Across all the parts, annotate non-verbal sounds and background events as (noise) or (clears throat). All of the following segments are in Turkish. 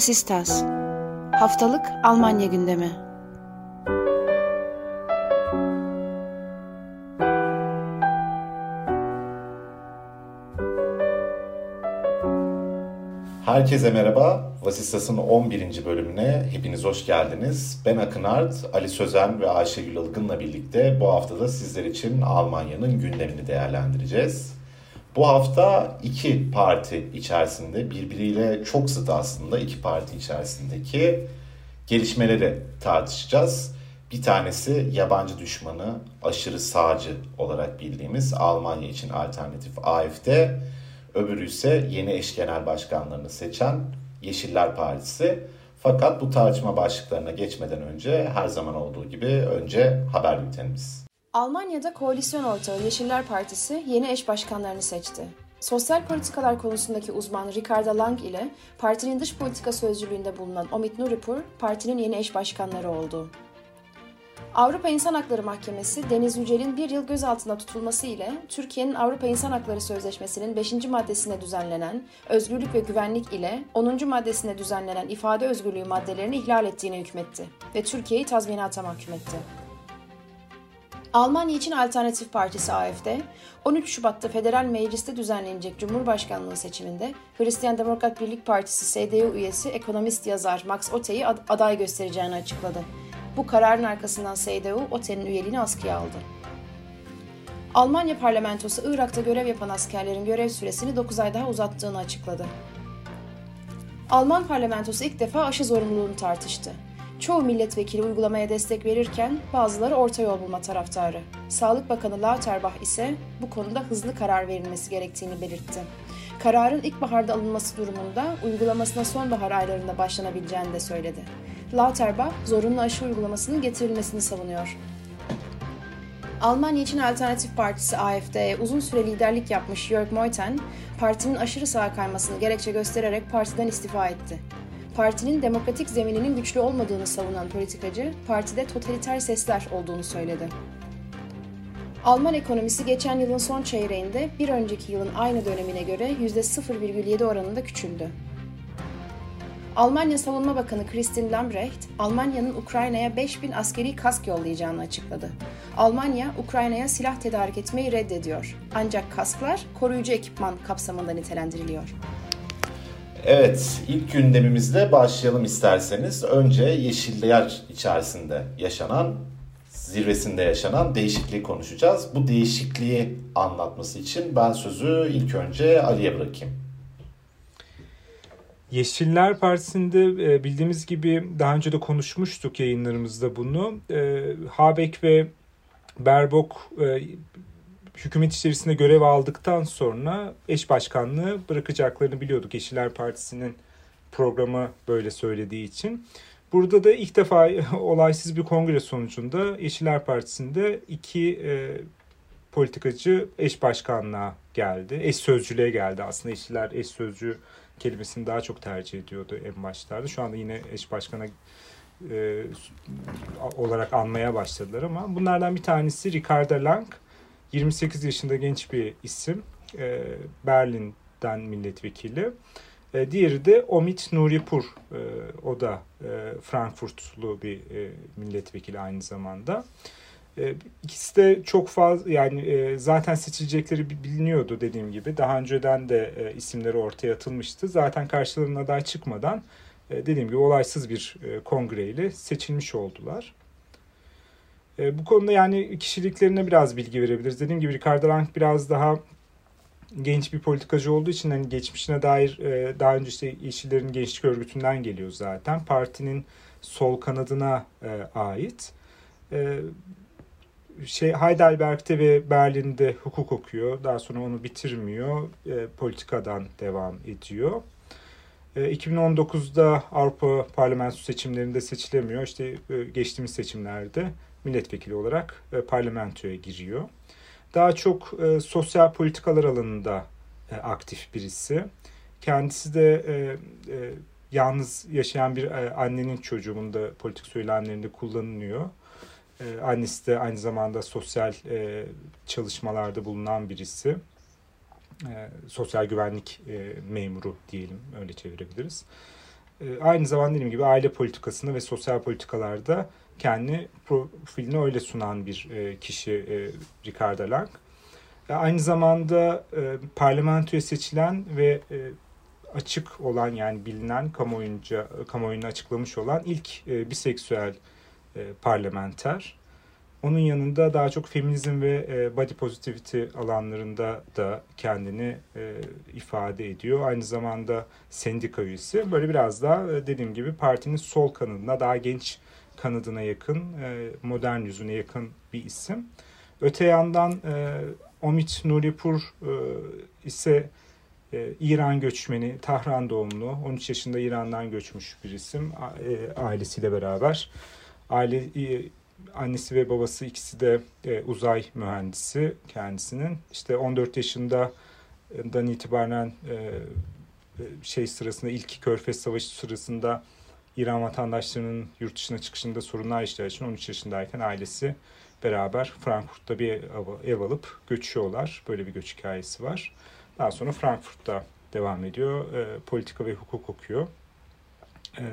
Vasistas Haftalık Almanya gündemi Herkese merhaba. Vasistas'ın 11. bölümüne hepiniz hoş geldiniz. Ben Akın Art, Ali Sözen ve Ayşegül Ilgın'la birlikte bu haftada sizler için Almanya'nın gündemini değerlendireceğiz. Bu hafta iki parti içerisinde birbiriyle çok zıt aslında iki parti içerisindeki gelişmeleri tartışacağız. Bir tanesi yabancı düşmanı, aşırı sağcı olarak bildiğimiz Almanya için alternatif AFD. Öbürü ise yeni eş genel başkanlarını seçen Yeşiller Partisi. Fakat bu tartışma başlıklarına geçmeden önce her zaman olduğu gibi önce haber bültenimiz. Almanya'da koalisyon ortağı Yeşiller Partisi yeni eş başkanlarını seçti. Sosyal politikalar konusundaki uzman Ricarda Lang ile partinin dış politika sözcülüğünde bulunan Omid Nuripur partinin yeni eş başkanları oldu. Avrupa İnsan Hakları Mahkemesi Deniz Yücel'in bir yıl gözaltına tutulması ile Türkiye'nin Avrupa İnsan Hakları Sözleşmesi'nin 5. maddesine düzenlenen özgürlük ve güvenlik ile 10. maddesine düzenlenen ifade özgürlüğü maddelerini ihlal ettiğine hükmetti ve Türkiye'yi tazminata mahkum etti. Almanya için Alternatif Partisi AFD, 13 Şubat'ta Federal Meclis'te düzenlenecek Cumhurbaşkanlığı seçiminde Hristiyan Demokrat Birlik Partisi SDU üyesi ekonomist yazar Max Otte'yi aday göstereceğini açıkladı. Bu kararın arkasından SDU Otte'nin üyeliğini askıya aldı. Almanya parlamentosu Irak'ta görev yapan askerlerin görev süresini 9 ay daha uzattığını açıkladı. Alman parlamentosu ilk defa aşı zorunluluğunu tartıştı. Çoğu milletvekili uygulamaya destek verirken bazıları orta yol bulma taraftarı. Sağlık Bakanı Lauterbach ise bu konuda hızlı karar verilmesi gerektiğini belirtti. Kararın ilkbaharda alınması durumunda uygulamasına sonbahar aylarında başlanabileceğini de söyledi. Lauterbach zorunlu aşı uygulamasının getirilmesini savunuyor. Almanya için Alternatif Partisi AFD'ye uzun süre liderlik yapmış Jörg Meuthen, partinin aşırı sağa kaymasını gerekçe göstererek partiden istifa etti. Partinin demokratik zemininin güçlü olmadığını savunan politikacı, partide totaliter sesler olduğunu söyledi. Alman ekonomisi geçen yılın son çeyreğinde bir önceki yılın aynı dönemine göre %0,7 oranında küçüldü. Almanya Savunma Bakanı Christine Lambrecht, Almanya'nın Ukrayna'ya 5000 askeri kask yollayacağını açıkladı. Almanya, Ukrayna'ya silah tedarik etmeyi reddediyor. Ancak kasklar koruyucu ekipman kapsamında nitelendiriliyor. Evet, ilk gündemimizde başlayalım isterseniz. Önce Yeşiller içerisinde yaşanan, zirvesinde yaşanan değişikliği konuşacağız. Bu değişikliği anlatması için ben sözü ilk önce Ali'ye bırakayım. Yeşiller Partisi'nde e, bildiğimiz gibi daha önce de konuşmuştuk yayınlarımızda bunu. E, Habeck ve Berbok e, hükümet içerisinde görev aldıktan sonra eş başkanlığı bırakacaklarını biliyorduk. Yeşiller Partisi'nin programı böyle söylediği için. Burada da ilk defa (laughs) olaysız bir kongre sonucunda Yeşiller Partisi'nde iki e, politikacı eş başkanlığa geldi. Eş sözcülüğe geldi aslında. Yeşiller eş sözcü kelimesini daha çok tercih ediyordu en başlarda. Şu anda yine eş başkana e, olarak anmaya başladılar ama bunlardan bir tanesi Ricardo Lang. 28 yaşında genç bir isim. E, Berlin'den milletvekili. E, diğeri de Omid Nuripur. E, o da e, Frankfurtlu bir e, milletvekili aynı zamanda. E, ikisi de çok fazla yani zaten seçilecekleri biliniyordu dediğim gibi. Daha önceden de isimleri ortaya atılmıştı. Zaten karşılarına aday çıkmadan dediğim gibi olaysız bir kongreyle seçilmiş oldular. E, bu konuda yani kişiliklerine biraz bilgi verebiliriz. Dediğim gibi Ricardo Lang biraz daha genç bir politikacı olduğu için hani geçmişine dair e, daha önce işte Yeşillerin Gençlik Örgütü'nden geliyor zaten. Partinin sol kanadına e, ait. E, şey Heidelberg'te ve Berlin'de hukuk okuyor. Daha sonra onu bitirmiyor. E, politikadan devam ediyor. E, 2019'da Avrupa Parlamentosu seçimlerinde seçilemiyor. İşte e, geçtiğimiz seçimlerde milletvekili olarak e, parlamentoya giriyor. Daha çok e, sosyal politikalar alanında e, aktif birisi. Kendisi de e, e, yalnız yaşayan bir e, annenin çocuğunda politik söylemlerinde kullanılıyor. E, annesi de aynı zamanda sosyal e, çalışmalarda bulunan birisi. E, sosyal güvenlik e, memuru diyelim öyle çevirebiliriz. e, aynı zamanda dediğim gibi aile politikasında ve sosyal politikalarda kendi profilini öyle sunan bir e, kişi e, Ricardo Lang. E, aynı zamanda e, parlamentoya seçilen ve e, açık olan yani bilinen kamuoyunca kamuoyuna açıklamış olan ilk e, biseksüel parlamenter. Onun yanında daha çok feminizm ve e, body positivity alanlarında da kendini ifade ediyor. Aynı zamanda sendika üyesi. Böyle biraz daha dediğim gibi partinin sol kanadına, daha genç kanadına yakın, e, modern yüzüne yakın bir isim. Öte yandan e, Omid Nuripur e, ise İran göçmeni, Tahran doğumlu, 13 yaşında İran'dan göçmüş bir isim ailesiyle beraber. Aile annesi ve babası ikisi de uzay mühendisi kendisinin. İşte 14 yaşında dan itibaren şey sırasında ilk Körfez Savaşı sırasında İran vatandaşlarının yurt dışına çıkışında sorunlar yaşadığı için 13 yaşındayken ailesi beraber Frankfurt'ta bir ev, alıp göçüyorlar. Böyle bir göç hikayesi var. Daha sonra Frankfurt'ta devam ediyor. E, politika ve hukuk okuyor. E,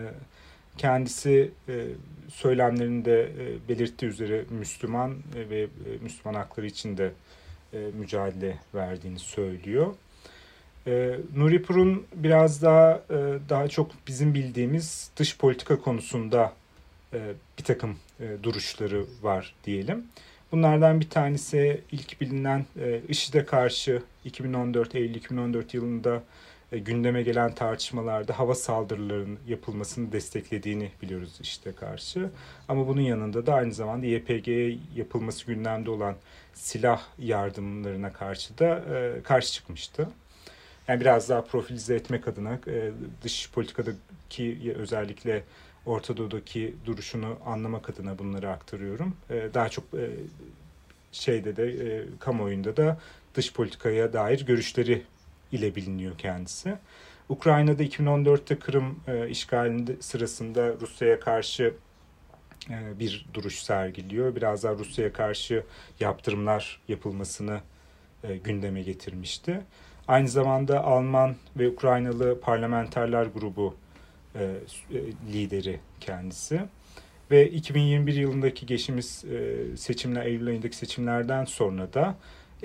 kendisi e, söylemlerinde e, belirttiği üzere Müslüman e, ve e, Müslüman hakları için de e, mücadele verdiğini söylüyor. E, biraz daha e, daha çok bizim bildiğimiz dış politika konusunda e, bir takım e, duruşları var diyelim. Bunlardan bir tanesi ilk bilinen e, IŞİD'e karşı 2014 Eylül 2014 yılında gündeme gelen tartışmalarda hava saldırılarının yapılmasını desteklediğini biliyoruz işte karşı. Ama bunun yanında da aynı zamanda YPG'ye yapılması gündemde olan silah yardımlarına karşı da e, karşı çıkmıştı. Yani biraz daha profilize etmek adına e, dış politikadaki özellikle Orta Doğu'daki duruşunu anlamak adına bunları aktarıyorum. E, daha çok e, şeyde de e, kamuoyunda da dış politikaya dair görüşleri ile biliniyor kendisi. Ukrayna'da 2014'te Kırım e, işgalinde sırasında Rusya'ya karşı e, bir duruş sergiliyor. Biraz daha Rusya'ya karşı yaptırımlar yapılmasını e, gündeme getirmişti. Aynı zamanda Alman ve Ukraynalı parlamenterler grubu e, e lideri kendisi. Ve 2021 yılındaki geçimiz e, seçimler, Eylül ayındaki seçimlerden sonra da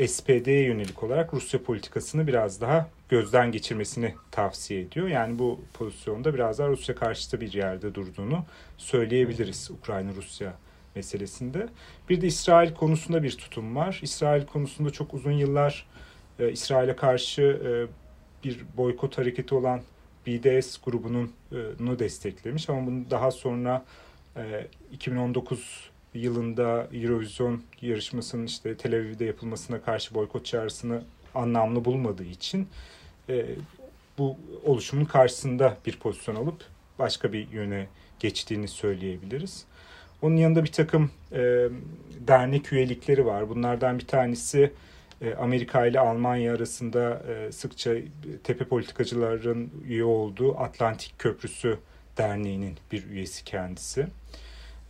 SPD'ye yönelik olarak Rusya politikasını biraz daha gözden geçirmesini tavsiye ediyor. Yani bu pozisyonda biraz daha Rusya karşıtı bir yerde durduğunu söyleyebiliriz Ukrayna-Rusya meselesinde. Bir de İsrail konusunda bir tutum var. İsrail konusunda çok uzun yıllar e, İsrail'e karşı e, bir boykot hareketi olan BDS grubunun e, desteklemiş ama bunu daha sonra e, 2019 yılında Eurovision yarışmasının işte Tel Aviv'de yapılmasına karşı boykot çağrısını anlamlı bulmadığı için e, bu oluşumun karşısında bir pozisyon alıp başka bir yöne geçtiğini söyleyebiliriz. Onun yanında bir takım e, dernek üyelikleri var. Bunlardan bir tanesi Amerika ile Almanya arasında e, sıkça tepe politikacıların üye olduğu Atlantik Köprüsü Derneği'nin bir üyesi kendisi.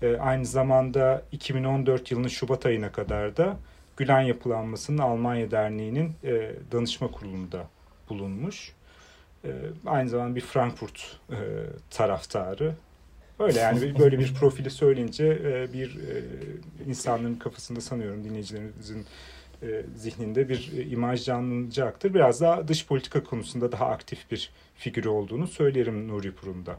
E, aynı zamanda 2014 yılının Şubat ayına kadar da Gülen Yapılanması'nın Almanya Derneği'nin e, danışma kurulunda bulunmuş. E, aynı zamanda bir Frankfurt e, taraftarı. Öyle yani böyle bir profili söyleyince e, bir e, insanların kafasında sanıyorum dinleyicilerimizin e, zihninde bir e, imaj canlanacaktır. Biraz daha dış politika konusunda daha aktif bir figür olduğunu söylerim Nuri Purum'da.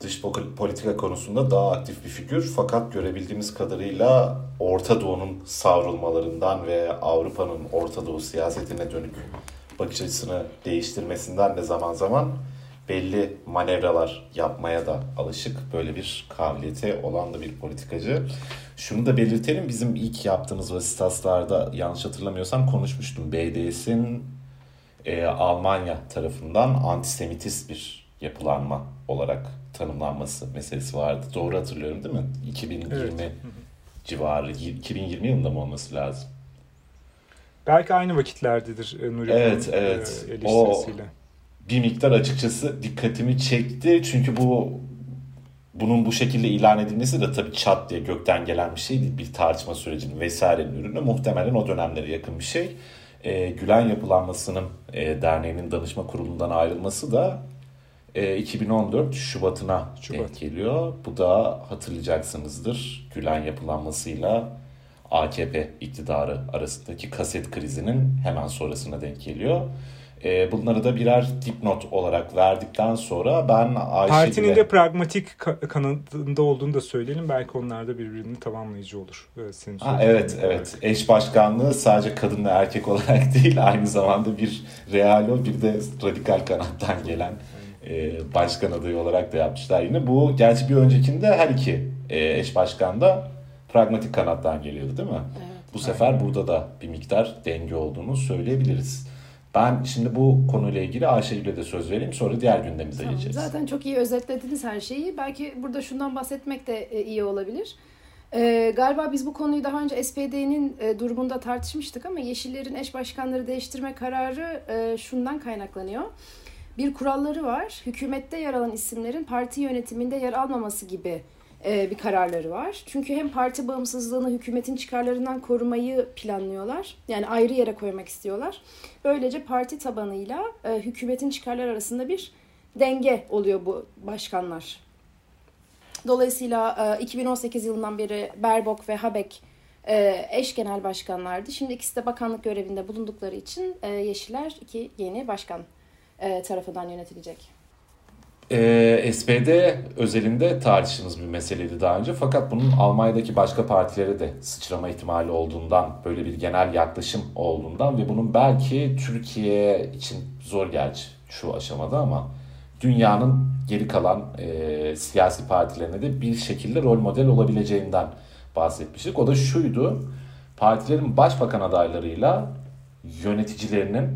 Dış politika konusunda daha aktif bir figür fakat görebildiğimiz kadarıyla Orta Doğu'nun savrulmalarından ve Avrupa'nın Orta Doğu siyasetine dönük bakış açısını değiştirmesinden de zaman zaman belli manevralar yapmaya da alışık. Böyle bir kabiliyeti olan da bir politikacı. Şunu da belirtelim bizim ilk yaptığımız vasitaslarda yanlış hatırlamıyorsam konuşmuştum. BDS'in e, Almanya tarafından antisemitist bir yapılanma olarak tanımlanması meselesi vardı. Doğru hatırlıyorum değil mi? 2020 evet. civarı, 2020 yılında mı olması lazım? Belki aynı vakitlerdedir e, Nuri Evet, evet. E, o bir miktar açıkçası dikkatimi çekti. Çünkü bu bunun bu şekilde ilan edilmesi de tabii çat diye gökten gelen bir şey değil. Bir tartışma sürecinin vesairenin ürünü. Muhtemelen o dönemlere yakın bir şey. E, Gülen Yapılanması'nın e, derneğinin danışma kurulundan ayrılması da e, 2014 Şubat'ına Şubat. denk geliyor. Bu da hatırlayacaksınızdır Gülen yapılanmasıyla AKP iktidarı arasındaki kaset krizinin hemen sonrasına denk geliyor. E, bunları da birer dipnot olarak verdikten sonra ben Ayşegül'e... Partinin de pragmatik kanadında olduğunu da söyleyelim. Belki onlar da birbirini tamamlayıcı olur. Evet, senin ha, evet, evet. Eş başkanlığı sadece kadın ve erkek (laughs) olarak değil aynı zamanda bir realo bir de radikal kanattan gelen e, başkan adayı olarak da yapmışlar yine. Bu gerçi bir öncekinde her iki e, eş başkan da pragmatik kanattan geliyordu değil mi? Evet. Bu sefer Aynen. burada da bir miktar denge olduğunu söyleyebiliriz. Ben şimdi bu konuyla ilgili Ayşegül'e de söz vereyim sonra diğer gündemimize tamam, geçeriz. Zaten çok iyi özetlediniz her şeyi. Belki burada şundan bahsetmek de e, iyi olabilir. Ee, galiba biz bu konuyu daha önce SPD'nin e, durumunda tartışmıştık ama Yeşillerin eş başkanları değiştirme kararı e, şundan kaynaklanıyor. Bir kuralları var. Hükümette yer alan isimlerin parti yönetiminde yer almaması gibi bir kararları var. Çünkü hem parti bağımsızlığını hükümetin çıkarlarından korumayı planlıyorlar. Yani ayrı yere koymak istiyorlar. Böylece parti tabanıyla e, hükümetin çıkarlar arasında bir denge oluyor bu başkanlar. Dolayısıyla 2018 yılından beri Berbok ve Habek eş genel başkanlardı. Şimdi ikisi de bakanlık görevinde bulundukları için Yeşiller iki yeni başkan tarafından yönetilecek. E, SPD özelinde tartıştığımız bir meseleydi daha önce. Fakat bunun Almanya'daki başka partilere de sıçrama ihtimali olduğundan, böyle bir genel yaklaşım olduğundan ve bunun belki Türkiye için zor gerçi şu aşamada ama dünyanın geri kalan e, siyasi partilerine de bir şekilde rol model olabileceğinden bahsetmiştik. O da şuydu, partilerin başbakan adaylarıyla yöneticilerinin,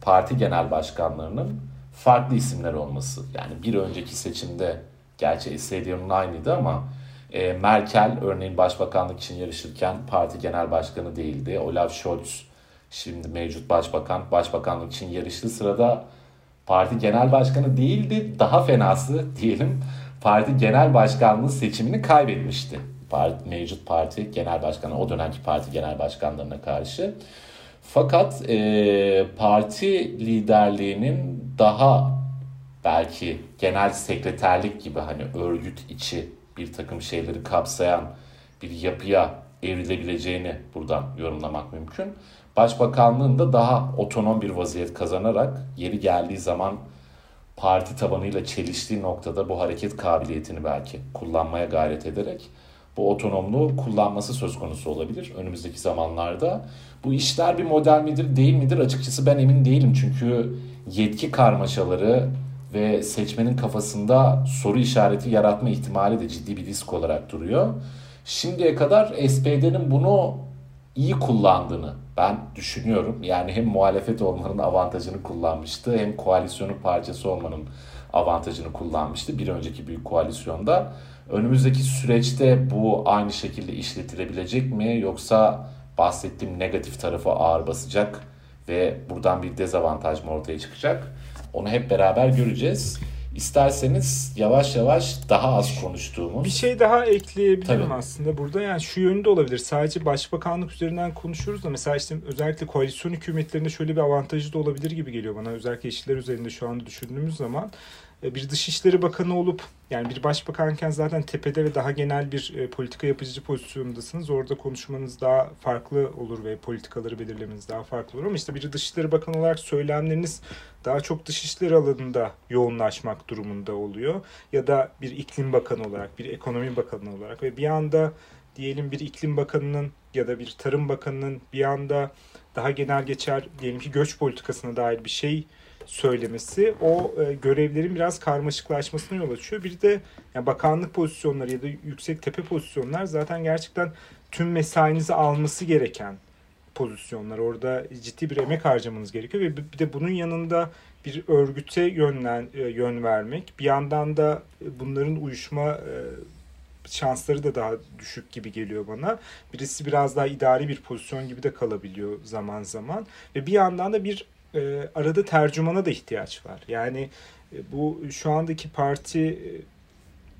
parti genel başkanlarının farklı isimler olması. Yani bir önceki seçimde gerçi SD'nin aynıydı ama e, Merkel örneğin başbakanlık için yarışırken parti genel başkanı değildi. Olaf Scholz şimdi mevcut başbakan başbakanlık için yarıştığı sırada parti genel başkanı değildi. Daha fenası diyelim parti genel başkanlığı seçimini kaybetmişti. Parti, mevcut parti genel başkanı o dönemki parti genel başkanlarına karşı. Fakat e, parti liderliğinin daha belki genel sekreterlik gibi hani örgüt içi bir takım şeyleri kapsayan bir yapıya evrilebileceğini buradan yorumlamak mümkün. Başbakanlığın da daha otonom bir vaziyet kazanarak yeri geldiği zaman parti tabanıyla çeliştiği noktada bu hareket kabiliyetini belki kullanmaya gayret ederek bu otonomluğu kullanması söz konusu olabilir önümüzdeki zamanlarda. Bu işler bir model midir değil midir açıkçası ben emin değilim. Çünkü yetki karmaşaları ve seçmenin kafasında soru işareti yaratma ihtimali de ciddi bir risk olarak duruyor. Şimdiye kadar SPD'nin bunu iyi kullandığını ben düşünüyorum. Yani hem muhalefet olmanın avantajını kullanmıştı hem koalisyonun parçası olmanın avantajını kullanmıştı bir önceki büyük koalisyonda. Önümüzdeki süreçte bu aynı şekilde işletilebilecek mi yoksa bahsettiğim negatif tarafı ağır basacak ve buradan bir dezavantaj mı ortaya çıkacak? Onu hep beraber göreceğiz. İsterseniz yavaş yavaş daha az konuştuğumuz... Bir şey daha ekleyebilirim Tabii. aslında burada. Yani şu yönde olabilir. Sadece başbakanlık üzerinden konuşuyoruz da mesela işte özellikle koalisyon hükümetlerinde şöyle bir avantajı da olabilir gibi geliyor bana. Özellikle işçiler üzerinde şu anda düşündüğümüz zaman bir Dışişleri Bakanı olup yani bir başbakanken zaten tepede ve daha genel bir e, politika yapıcı pozisyondasınız. Orada konuşmanız daha farklı olur ve politikaları belirlemeniz daha farklı olur. Ama işte bir Dışişleri Bakanı olarak söylemleriniz daha çok dışişleri alanında yoğunlaşmak durumunda oluyor. Ya da bir iklim bakanı olarak, bir ekonomi bakanı olarak ve bir anda diyelim bir iklim bakanının ya da bir tarım bakanının bir anda daha genel geçer diyelim ki göç politikasına dair bir şey söylemesi o e, görevlerin biraz karmaşıklaşmasına yol açıyor. Bir de yani bakanlık pozisyonları ya da yüksek tepe pozisyonlar zaten gerçekten tüm mesainizi alması gereken pozisyonlar. Orada ciddi bir emek harcamanız gerekiyor ve bir de bunun yanında bir örgüte yönlen, e, yön vermek. Bir yandan da bunların uyuşma e, şansları da daha düşük gibi geliyor bana. Birisi biraz daha idari bir pozisyon gibi de kalabiliyor zaman zaman. Ve bir yandan da bir e, arada tercümana da ihtiyaç var. Yani e, bu şu andaki parti e,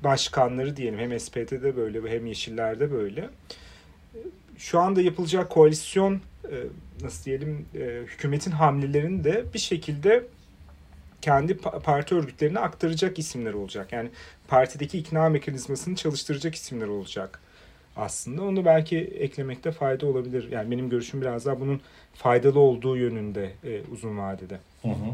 başkanları diyelim hem SPD'de böyle hem Yeşiller'de böyle. E, şu anda yapılacak koalisyon e, nasıl diyelim e, hükümetin hamlelerini de bir şekilde kendi parti örgütlerine aktaracak isimler olacak. Yani partideki ikna mekanizmasını çalıştıracak isimler olacak aslında. Onu belki eklemekte fayda olabilir. Yani benim görüşüm biraz daha bunun faydalı olduğu yönünde e, uzun vadede. Hı hı.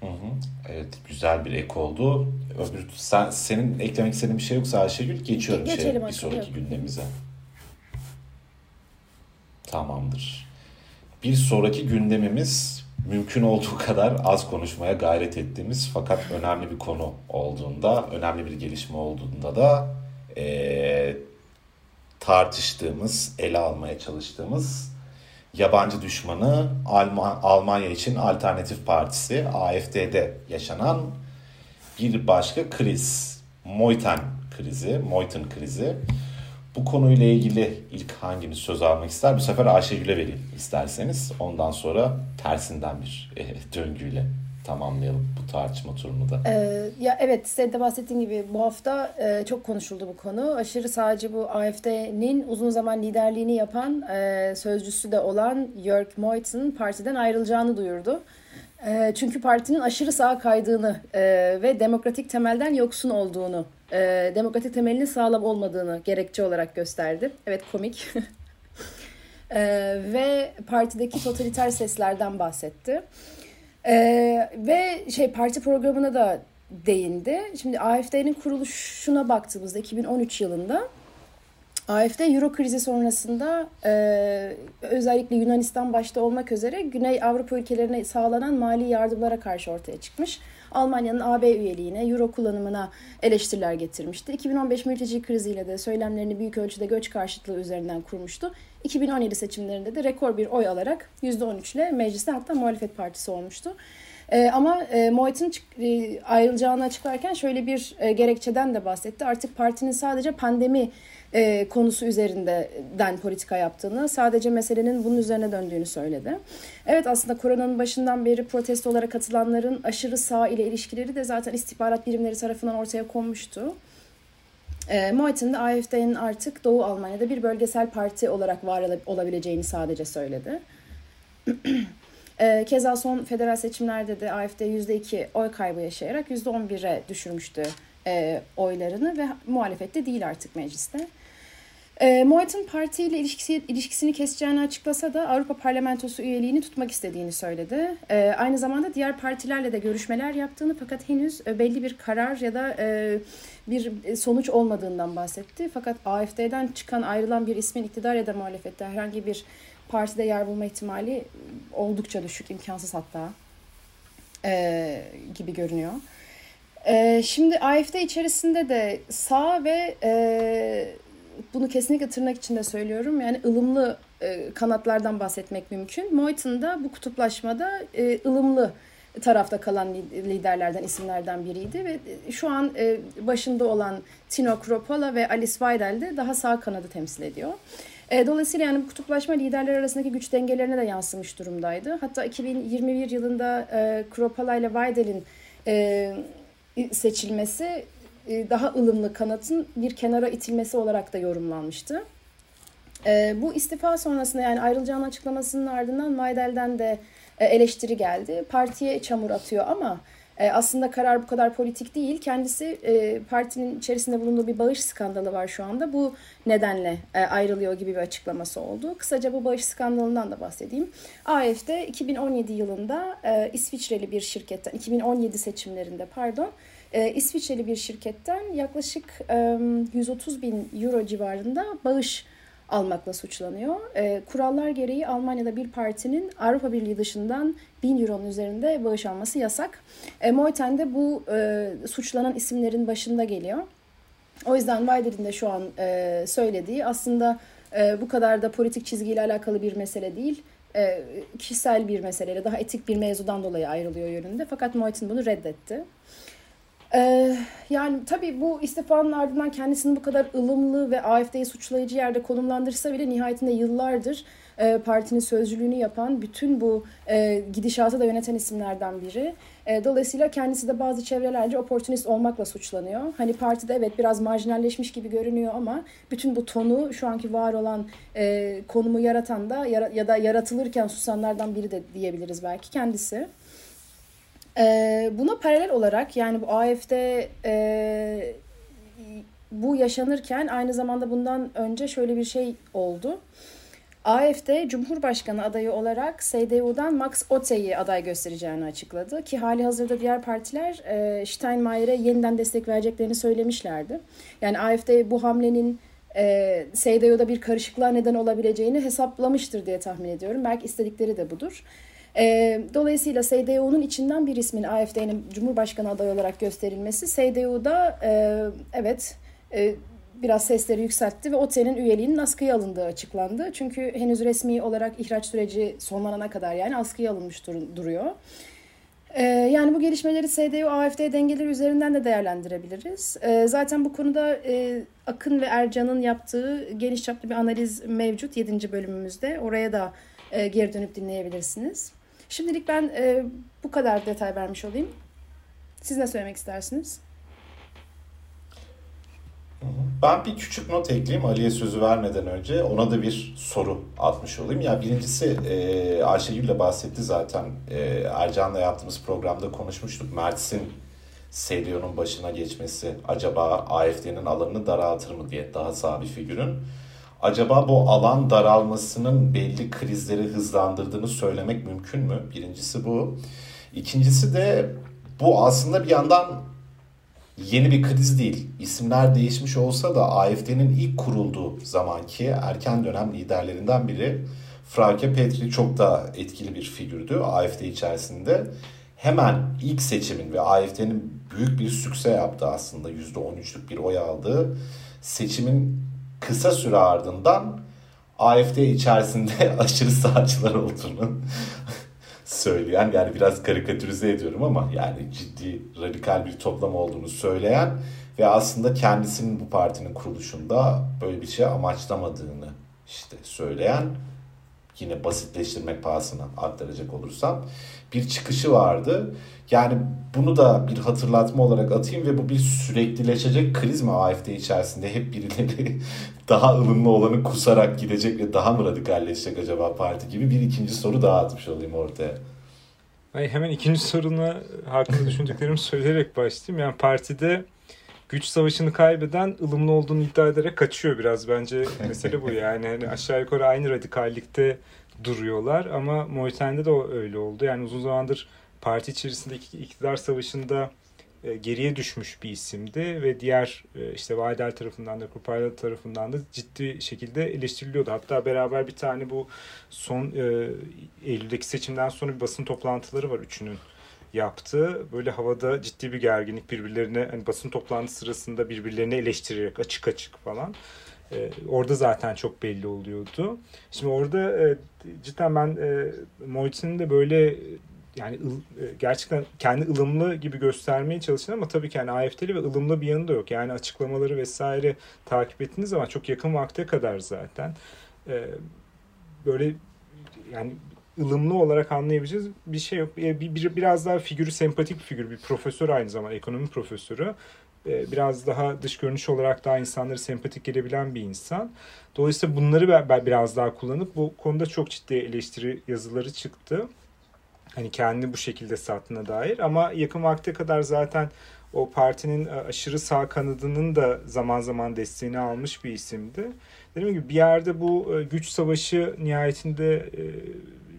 Hı hı. Evet güzel bir ek oldu. Öbür sen senin eklemek istediğin bir şey yoksa Ayşegül geçiyorum Geçelim şey, bir sonraki yok. gündemimize. Tamamdır. Bir sonraki gündemimiz mümkün olduğu kadar az konuşmaya gayret ettiğimiz fakat önemli bir konu olduğunda, önemli bir gelişme olduğunda da e, tartıştığımız, ele almaya çalıştığımız yabancı düşmanı Alman, Almanya için Alternatif Partisi AFD'de yaşanan bir başka kriz. Moiten krizi, Moiten krizi. Bu konuyla ilgili ilk hanginiz söz almak ister? Bu sefer Ayşegül'e vereyim isterseniz. Ondan sonra tersinden bir e, döngüyle tamamlayalım bu tartışma turunu da. Ee, ya evet senin de bahsettiğin gibi bu hafta e, çok konuşuldu bu konu. Aşırı sadece bu AFD'nin uzun zaman liderliğini yapan e, sözcüsü de olan Jörg Meuthen partiden ayrılacağını duyurdu. E, çünkü partinin aşırı sağa kaydığını e, ve demokratik temelden yoksun olduğunu, e, demokratik temelinin sağlam olmadığını gerekçe olarak gösterdi. Evet komik. (laughs) e, ve partideki totaliter seslerden bahsetti. Ee, ve şey parti programına da değindi. Şimdi AFD'nin kuruluşuna baktığımızda 2013 yılında AFD Euro krizi sonrasında e, özellikle Yunanistan başta olmak üzere Güney Avrupa ülkelerine sağlanan mali yardımlara karşı ortaya çıkmış. Almanya'nın AB üyeliğine, Euro kullanımına eleştiriler getirmişti. 2015 mülteci kriziyle de söylemlerini büyük ölçüde göç karşıtlığı üzerinden kurmuştu. 2017 seçimlerinde de rekor bir oy alarak %13 ile mecliste hatta muhalefet partisi olmuştu. E, ama e, e, ayrılacağını açıklarken şöyle bir e, gerekçeden de bahsetti. Artık partinin sadece pandemi e, konusu üzerinden politika yaptığını, sadece meselenin bunun üzerine döndüğünü söyledi. Evet aslında koronanın başından beri protestolara katılanların aşırı sağ ile ilişkileri de zaten istihbarat birimleri tarafından ortaya konmuştu. E, Moit'in de AFD'nin artık Doğu Almanya'da bir bölgesel parti olarak var olabileceğini sadece söyledi. (clears throat) e, keza son federal seçimlerde de AFD %2 oy kaybı yaşayarak %11'e düşürmüştü e, oylarını ve muhalefette değil artık mecliste. E, Moit'in partiyle ilişkisi, ilişkisini keseceğini açıklasa da Avrupa Parlamentosu üyeliğini tutmak istediğini söyledi. E, aynı zamanda diğer partilerle de görüşmeler yaptığını fakat henüz e, belli bir karar ya da e, bir sonuç olmadığından bahsetti. Fakat AFD'den çıkan ayrılan bir ismin iktidar ya da muhalefette herhangi bir partide yer bulma ihtimali oldukça düşük, imkansız hatta e, gibi görünüyor. E, şimdi AFD içerisinde de sağ ve e, bunu kesinlikle tırnak içinde söylüyorum. Yani ılımlı e, kanatlardan bahsetmek mümkün. Moyton bu kutuplaşmada e, ılımlı tarafta kalan liderlerden, isimlerden biriydi ve e, şu an e, başında olan Tino Kropola ve Alice Weidel de daha sağ kanadı temsil ediyor. Dolayısıyla yani bu kutuplaşma liderler arasındaki güç dengelerine de yansımış durumdaydı. Hatta 2021 yılında e, Kropola ile Weidel'in seçilmesi daha ılımlı kanatın bir kenara itilmesi olarak da yorumlanmıştı. E, bu istifa sonrasında yani ayrılacağını açıklamasının ardından Maydel'den de e, eleştiri geldi. Partiye çamur atıyor ama aslında karar bu kadar politik değil. Kendisi partinin içerisinde bulunduğu bir bağış skandalı var şu anda. Bu nedenle ayrılıyor gibi bir açıklaması oldu. Kısaca bu bağış skandalından da bahsedeyim. AFD 2017 yılında İsviçreli bir şirketten, 2017 seçimlerinde pardon, e, İsviçreli bir şirketten yaklaşık e, 130 bin euro civarında bağış almakla suçlanıyor. E, kurallar gereği Almanya'da bir partinin Avrupa Birliği dışından 1000 euronun üzerinde bağış alması yasak. E, Moiten de bu suçlanan isimlerin başında geliyor. O yüzden Weider'in de şu an söylediği aslında bu kadar da politik çizgiyle alakalı bir mesele değil. Kişisel bir meseleyle daha etik bir mevzudan dolayı ayrılıyor yönünde. Fakat Moiten bunu reddetti. Ee, yani tabii bu istifanın ardından kendisini bu kadar ılımlı ve AFD'yi suçlayıcı yerde konumlandırsa bile nihayetinde yıllardır e, partinin sözcülüğünü yapan, bütün bu e, gidişatı da yöneten isimlerden biri. E, dolayısıyla kendisi de bazı çevrelerce oportunist olmakla suçlanıyor. Hani partide evet biraz marjinalleşmiş gibi görünüyor ama bütün bu tonu şu anki var olan e, konumu yaratan da ya, ya da yaratılırken susanlardan biri de diyebiliriz belki kendisi. Ee, buna paralel olarak yani bu AFD e, bu yaşanırken aynı zamanda bundan önce şöyle bir şey oldu. AFD Cumhurbaşkanı adayı olarak CDU'dan Max Otte'yi aday göstereceğini açıkladı. Ki hali hazırda diğer partiler e, Steinmeier'e yeniden destek vereceklerini söylemişlerdi. Yani AFD bu hamlenin e, CDU'da bir karışıklığa neden olabileceğini hesaplamıştır diye tahmin ediyorum. Belki istedikleri de budur. E, dolayısıyla CDU'nun içinden bir ismin AFD'nin Cumhurbaşkanı adayı olarak gösterilmesi CDU'da e, evet e, biraz sesleri yükseltti ve OTE'nin üyeliğinin askıya alındığı açıklandı. Çünkü henüz resmi olarak ihraç süreci sonlanana kadar yani askıya alınmış dur- duruyor. Ee, yani bu gelişmeleri CDU-AFD dengeleri üzerinden de değerlendirebiliriz. Ee, zaten bu konuda e, Akın ve Ercan'ın yaptığı geniş çaplı bir analiz mevcut 7. bölümümüzde. Oraya da e, geri dönüp dinleyebilirsiniz. Şimdilik ben e, bu kadar detay vermiş olayım. Siz ne söylemek istersiniz? Ben bir küçük not ekleyeyim Ali'ye sözü vermeden önce. Ona da bir soru atmış olayım. Ya birincisi e, Ayşegül de bahsetti zaten. E, Ercan'la yaptığımız programda konuşmuştuk. Mert'sin CDO'nun başına geçmesi acaba AFD'nin alanını daraltır mı diye daha sağ bir figürün. Acaba bu alan daralmasının belli krizleri hızlandırdığını söylemek mümkün mü? Birincisi bu. İkincisi de bu aslında bir yandan yeni bir kriz değil. İsimler değişmiş olsa da AFD'nin ilk kurulduğu zamanki erken dönem liderlerinden biri Frauke Petri çok da etkili bir figürdü AFD içerisinde. Hemen ilk seçimin ve AFD'nin büyük bir sükse yaptı aslında %13'lük bir oy aldığı seçimin kısa süre ardından AFD içerisinde (laughs) aşırı sağcılar olduğunu (laughs) söyleyen yani biraz karikatürize ediyorum ama yani ciddi radikal bir toplam olduğunu söyleyen ve aslında kendisinin bu partinin kuruluşunda böyle bir şey amaçlamadığını işte söyleyen yine basitleştirmek pahasına aktaracak olursam bir çıkışı vardı. Yani bunu da bir hatırlatma olarak atayım ve bu bir süreklileşecek kriz mi AFD içerisinde hep birileri (laughs) daha ılımlı olanı kusarak gidecek ve daha mı radikalleşecek acaba parti gibi bir ikinci soru daha atmış olayım ortaya. Ay hemen ikinci soruna hakkında düşündüklerimi söyleyerek başlayayım. Yani partide güç savaşını kaybeden ılımlı olduğunu iddia ederek kaçıyor biraz bence mesele bu yani hani aşağı yukarı aynı radikallikte duruyorlar ama Moiten'de de öyle oldu. Yani uzun zamandır parti içerisindeki iktidar savaşında e, geriye düşmüş bir isimdi ve diğer e, işte Weidel tarafından da Kupayla tarafından da ciddi şekilde eleştiriliyordu. Hatta beraber bir tane bu son e, Eylül'deki seçimden sonra bir basın toplantıları var üçünün yaptı. Böyle havada ciddi bir gerginlik birbirlerine hani basın toplantısı sırasında birbirlerini eleştirerek açık açık falan. Ee, orada zaten çok belli oluyordu. Şimdi orada e, cidden ben e, de böyle yani e, gerçekten kendi ılımlı gibi göstermeye çalışan ama tabii ki yani AFD'li ve ılımlı bir yanı da yok. Yani açıklamaları vesaire takip ettiğiniz zaman çok yakın vakte kadar zaten e, böyle yani ılımlı olarak anlayabileceğiz bir şey yok. Bir, bir, biraz daha figürü sempatik bir figür. Bir profesör aynı zamanda ekonomi profesörü. E, biraz daha dış görünüş olarak daha insanları sempatik gelebilen bir insan. Dolayısıyla bunları ben biraz daha kullanıp bu konuda çok ciddi eleştiri yazıları çıktı. Hani kendi bu şekilde sattığına dair ama yakın vakte kadar zaten o partinin e, aşırı sağ kanadının da zaman zaman desteğini almış bir isimdi. Dediğim gibi bir yerde bu e, güç savaşı nihayetinde e,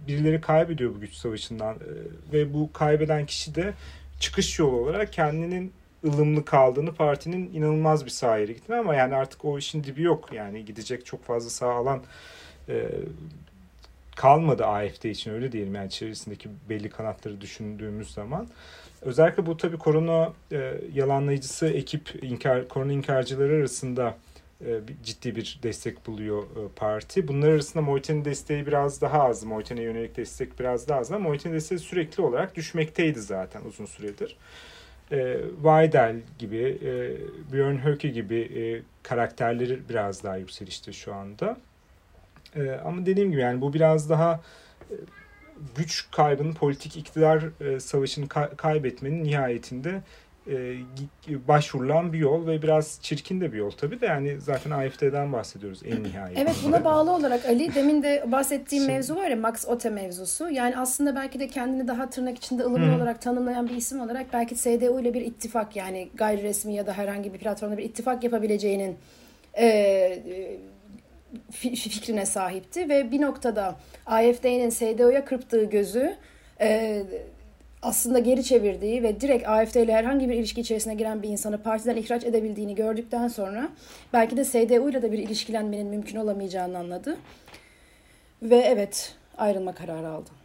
birileri kaybediyor bu güç savaşından ve bu kaybeden kişi de çıkış yolu olarak kendinin ılımlı kaldığını partinin inanılmaz bir yere gittiğini ama yani artık o işin dibi yok yani gidecek çok fazla sağ alan kalmadı AFD için öyle diyelim yani içerisindeki belli kanatları düşündüğümüz zaman. Özellikle bu tabii korona e, yalanlayıcısı ekip inkar, korona inkarcıları arasında e, ciddi bir destek buluyor e, parti. Bunlar arasında Moiten'in desteği biraz daha az. Moiten'e yönelik destek biraz daha az ama Moiten'in desteği sürekli olarak düşmekteydi zaten uzun süredir. E, Weidel gibi, e, Björn Höcke gibi e, karakterleri biraz daha yükselişte şu anda. E, ama dediğim gibi yani bu biraz daha e, güç kaybının politik iktidar e, savaşını ka- kaybetmenin nihayetinde e, başvurulan bir yol ve biraz çirkin de bir yol tabii de yani zaten AFD'den bahsediyoruz en nihayetinde. Evet buna bağlı olarak Ali demin de bahsettiğim Şimdi, mevzu var ya Max Ote mevzusu. Yani aslında belki de kendini daha tırnak içinde ılımlı hmm. olarak tanımlayan bir isim olarak belki SDU ile bir ittifak yani gayri resmi ya da herhangi bir platformda bir ittifak yapabileceğinin e, fikrine sahipti ve bir noktada AFD'nin SDO'ya kırptığı gözü e, aslında geri çevirdiği ve direkt AFD ile herhangi bir ilişki içerisine giren bir insanı partiden ihraç edebildiğini gördükten sonra belki de SDU ile de bir ilişkilenmenin mümkün olamayacağını anladı. Ve evet ayrılma kararı aldı.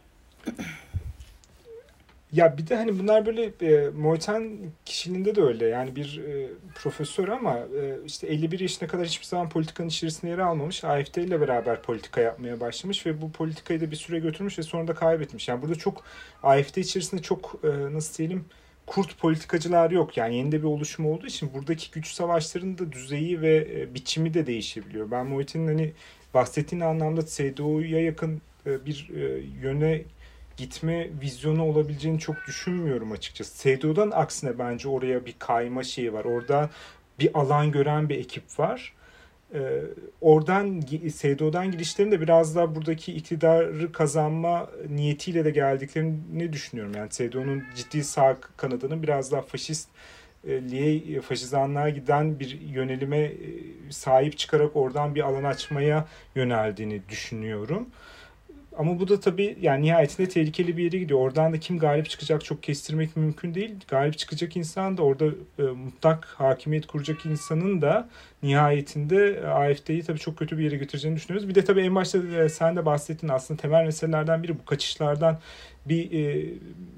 Ya bir de hani bunlar böyle e, Moiten kişiliğinde de öyle. Yani bir e, profesör ama e, işte 51 yaşına kadar hiçbir zaman politikanın içerisinde yer almamış. AFD ile beraber politika yapmaya başlamış ve bu politikayı da bir süre götürmüş ve sonra da kaybetmiş. Yani burada çok AFD içerisinde çok e, nasıl diyelim kurt politikacılar yok. Yani yeni de bir oluşum olduğu için buradaki güç savaşlarının da düzeyi ve e, biçimi de değişebiliyor. Ben Moiten'in hani bahsettiğin anlamda CDU'ya yakın e, bir e, yöne gitme vizyonu olabileceğini çok düşünmüyorum açıkçası. SDO'dan aksine bence oraya bir kayma şeyi var. Orada bir alan gören bir ekip var. Ee, oradan SDO'dan girişlerinde biraz daha buradaki iktidarı kazanma niyetiyle de geldiklerini düşünüyorum. Yani SDO'nun ciddi sağ kanadının biraz daha faşist faşizanlığa giden bir yönelime e, sahip çıkarak oradan bir alan açmaya yöneldiğini düşünüyorum. Ama bu da tabii yani nihayetinde tehlikeli bir yere gidiyor. Oradan da kim galip çıkacak çok kestirmek mümkün değil. Galip çıkacak insan da orada e, mutlak hakimiyet kuracak insanın da nihayetinde AFD'yi tabii çok kötü bir yere götüreceğini düşünüyoruz. Bir de tabii en başta e, sen de bahsettin aslında temel meselelerden biri bu kaçışlardan bir e,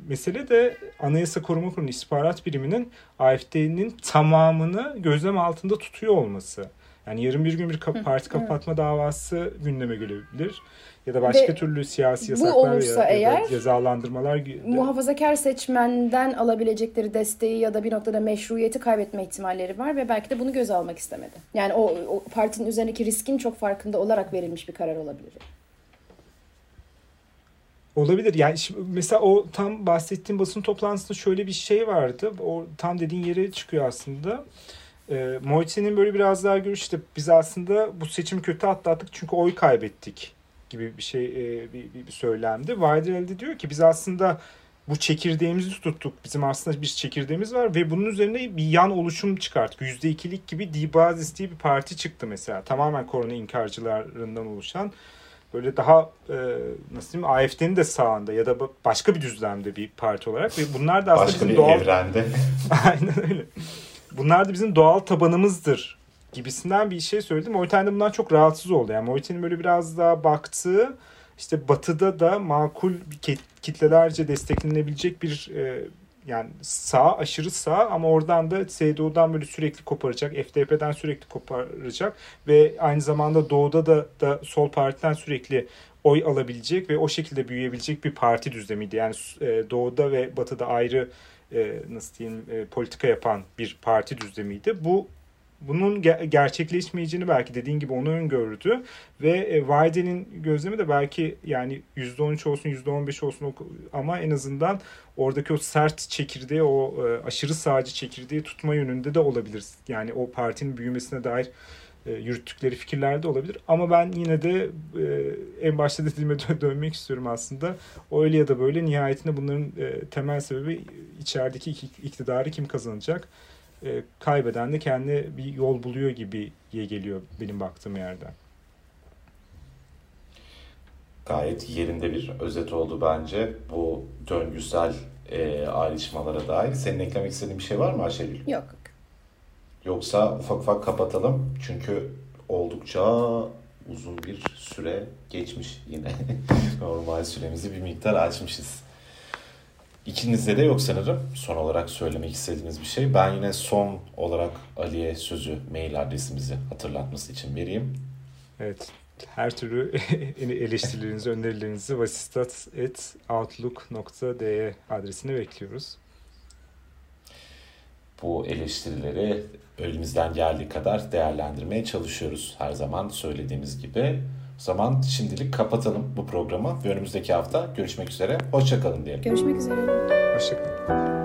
mesele de Anayasa Koruma Kurulu istihbarat biriminin AFD'nin tamamını gözlem altında tutuyor olması. Yani yarın bir gün bir parti kapatma davası gündeme gelebilir ya da başka Ve türlü siyasi yasaklar bu olursa ya, eğer, ya da cezalandırmalar muhafazakar seçmenden alabilecekleri desteği ya da bir noktada meşruiyeti kaybetme ihtimalleri var ve belki de bunu göze almak istemedi. Yani o, o partinin üzerindeki riskin çok farkında olarak verilmiş bir karar olabilir. Olabilir. Yani şimdi mesela o tam bahsettiğim basın toplantısında şöyle bir şey vardı. O tam dediğin yere çıkıyor aslında. E, Moitse'nin böyle biraz daha görüş işte biz aslında bu seçimi kötü atlattık çünkü oy kaybettik gibi bir şey e, bir, bir, bir söylemdi. Weiderel de diyor ki biz aslında bu çekirdeğimizi tuttuk. Bizim aslında bir çekirdeğimiz var ve bunun üzerine bir yan oluşum çıkarttık. %2'lik gibi Dibazis diye bir parti çıktı mesela. Tamamen korona inkarcılarından oluşan. Böyle daha e, nasıl diyeyim AFD'nin de sağında ya da başka bir düzlemde bir parti olarak ve bunlar da aslında başka bizim bir doğal... evrende. (laughs) Aynen öyle. Bunlar da bizim doğal tabanımızdır gibisinden bir şey söyledim. Moiten de bundan çok rahatsız oldu. Yani Moiten'in böyle biraz daha baktığı işte batıda da makul kitlelerce desteklenebilecek bir e, yani sağ aşırı sağ ama oradan da CDU'dan böyle sürekli koparacak. FDP'den sürekli koparacak ve aynı zamanda doğuda da, da sol partiden sürekli oy alabilecek ve o şekilde büyüyebilecek bir parti düzlemiydi. Yani e, doğuda ve batıda ayrı e, nasıl diyeyim e, politika yapan bir parti düzlemiydi. Bu bunun ger- gerçekleşmeyeceğini belki dediğin gibi onu öngördü ve e, gözlemi de belki yani %13 olsun %15 olsun ama en azından oradaki o sert çekirdeği o e, aşırı sağcı çekirdeği tutma yönünde de olabilir. Yani o partinin büyümesine dair e, yürüttükleri fikirler de olabilir. Ama ben yine de e, en başta dediğime dö- dönmek istiyorum aslında. Öyle ya da böyle nihayetinde bunların temel sebebi içerideki iktidarı kim kazanacak? E, kaybeden de kendi bir yol buluyor gibi diye geliyor benim baktığım yerden. Gayet yerinde bir özet oldu bence bu döngüsel e, ayrışmalara dair. Senin eklemek istediğin bir şey var mı Ayşegül? Yok. Yoksa ufak ufak kapatalım. Çünkü oldukça uzun bir süre geçmiş yine. (laughs) Normal süremizi bir miktar açmışız. İkinizde de yok sanırım. Son olarak söylemek istediğiniz bir şey. Ben yine son olarak Ali'ye sözü mail adresimizi hatırlatması için vereyim. Evet. Her türlü (laughs) eleştirilerinizi, önerilerinizi vasistat.outlook.de adresine bekliyoruz. Bu eleştirileri elimizden geldiği kadar değerlendirmeye çalışıyoruz. Her zaman söylediğimiz gibi. O zaman şimdilik kapatalım bu programı ve önümüzdeki hafta görüşmek üzere. Hoşçakalın diyelim. Görüşmek üzere. Hoşçakalın.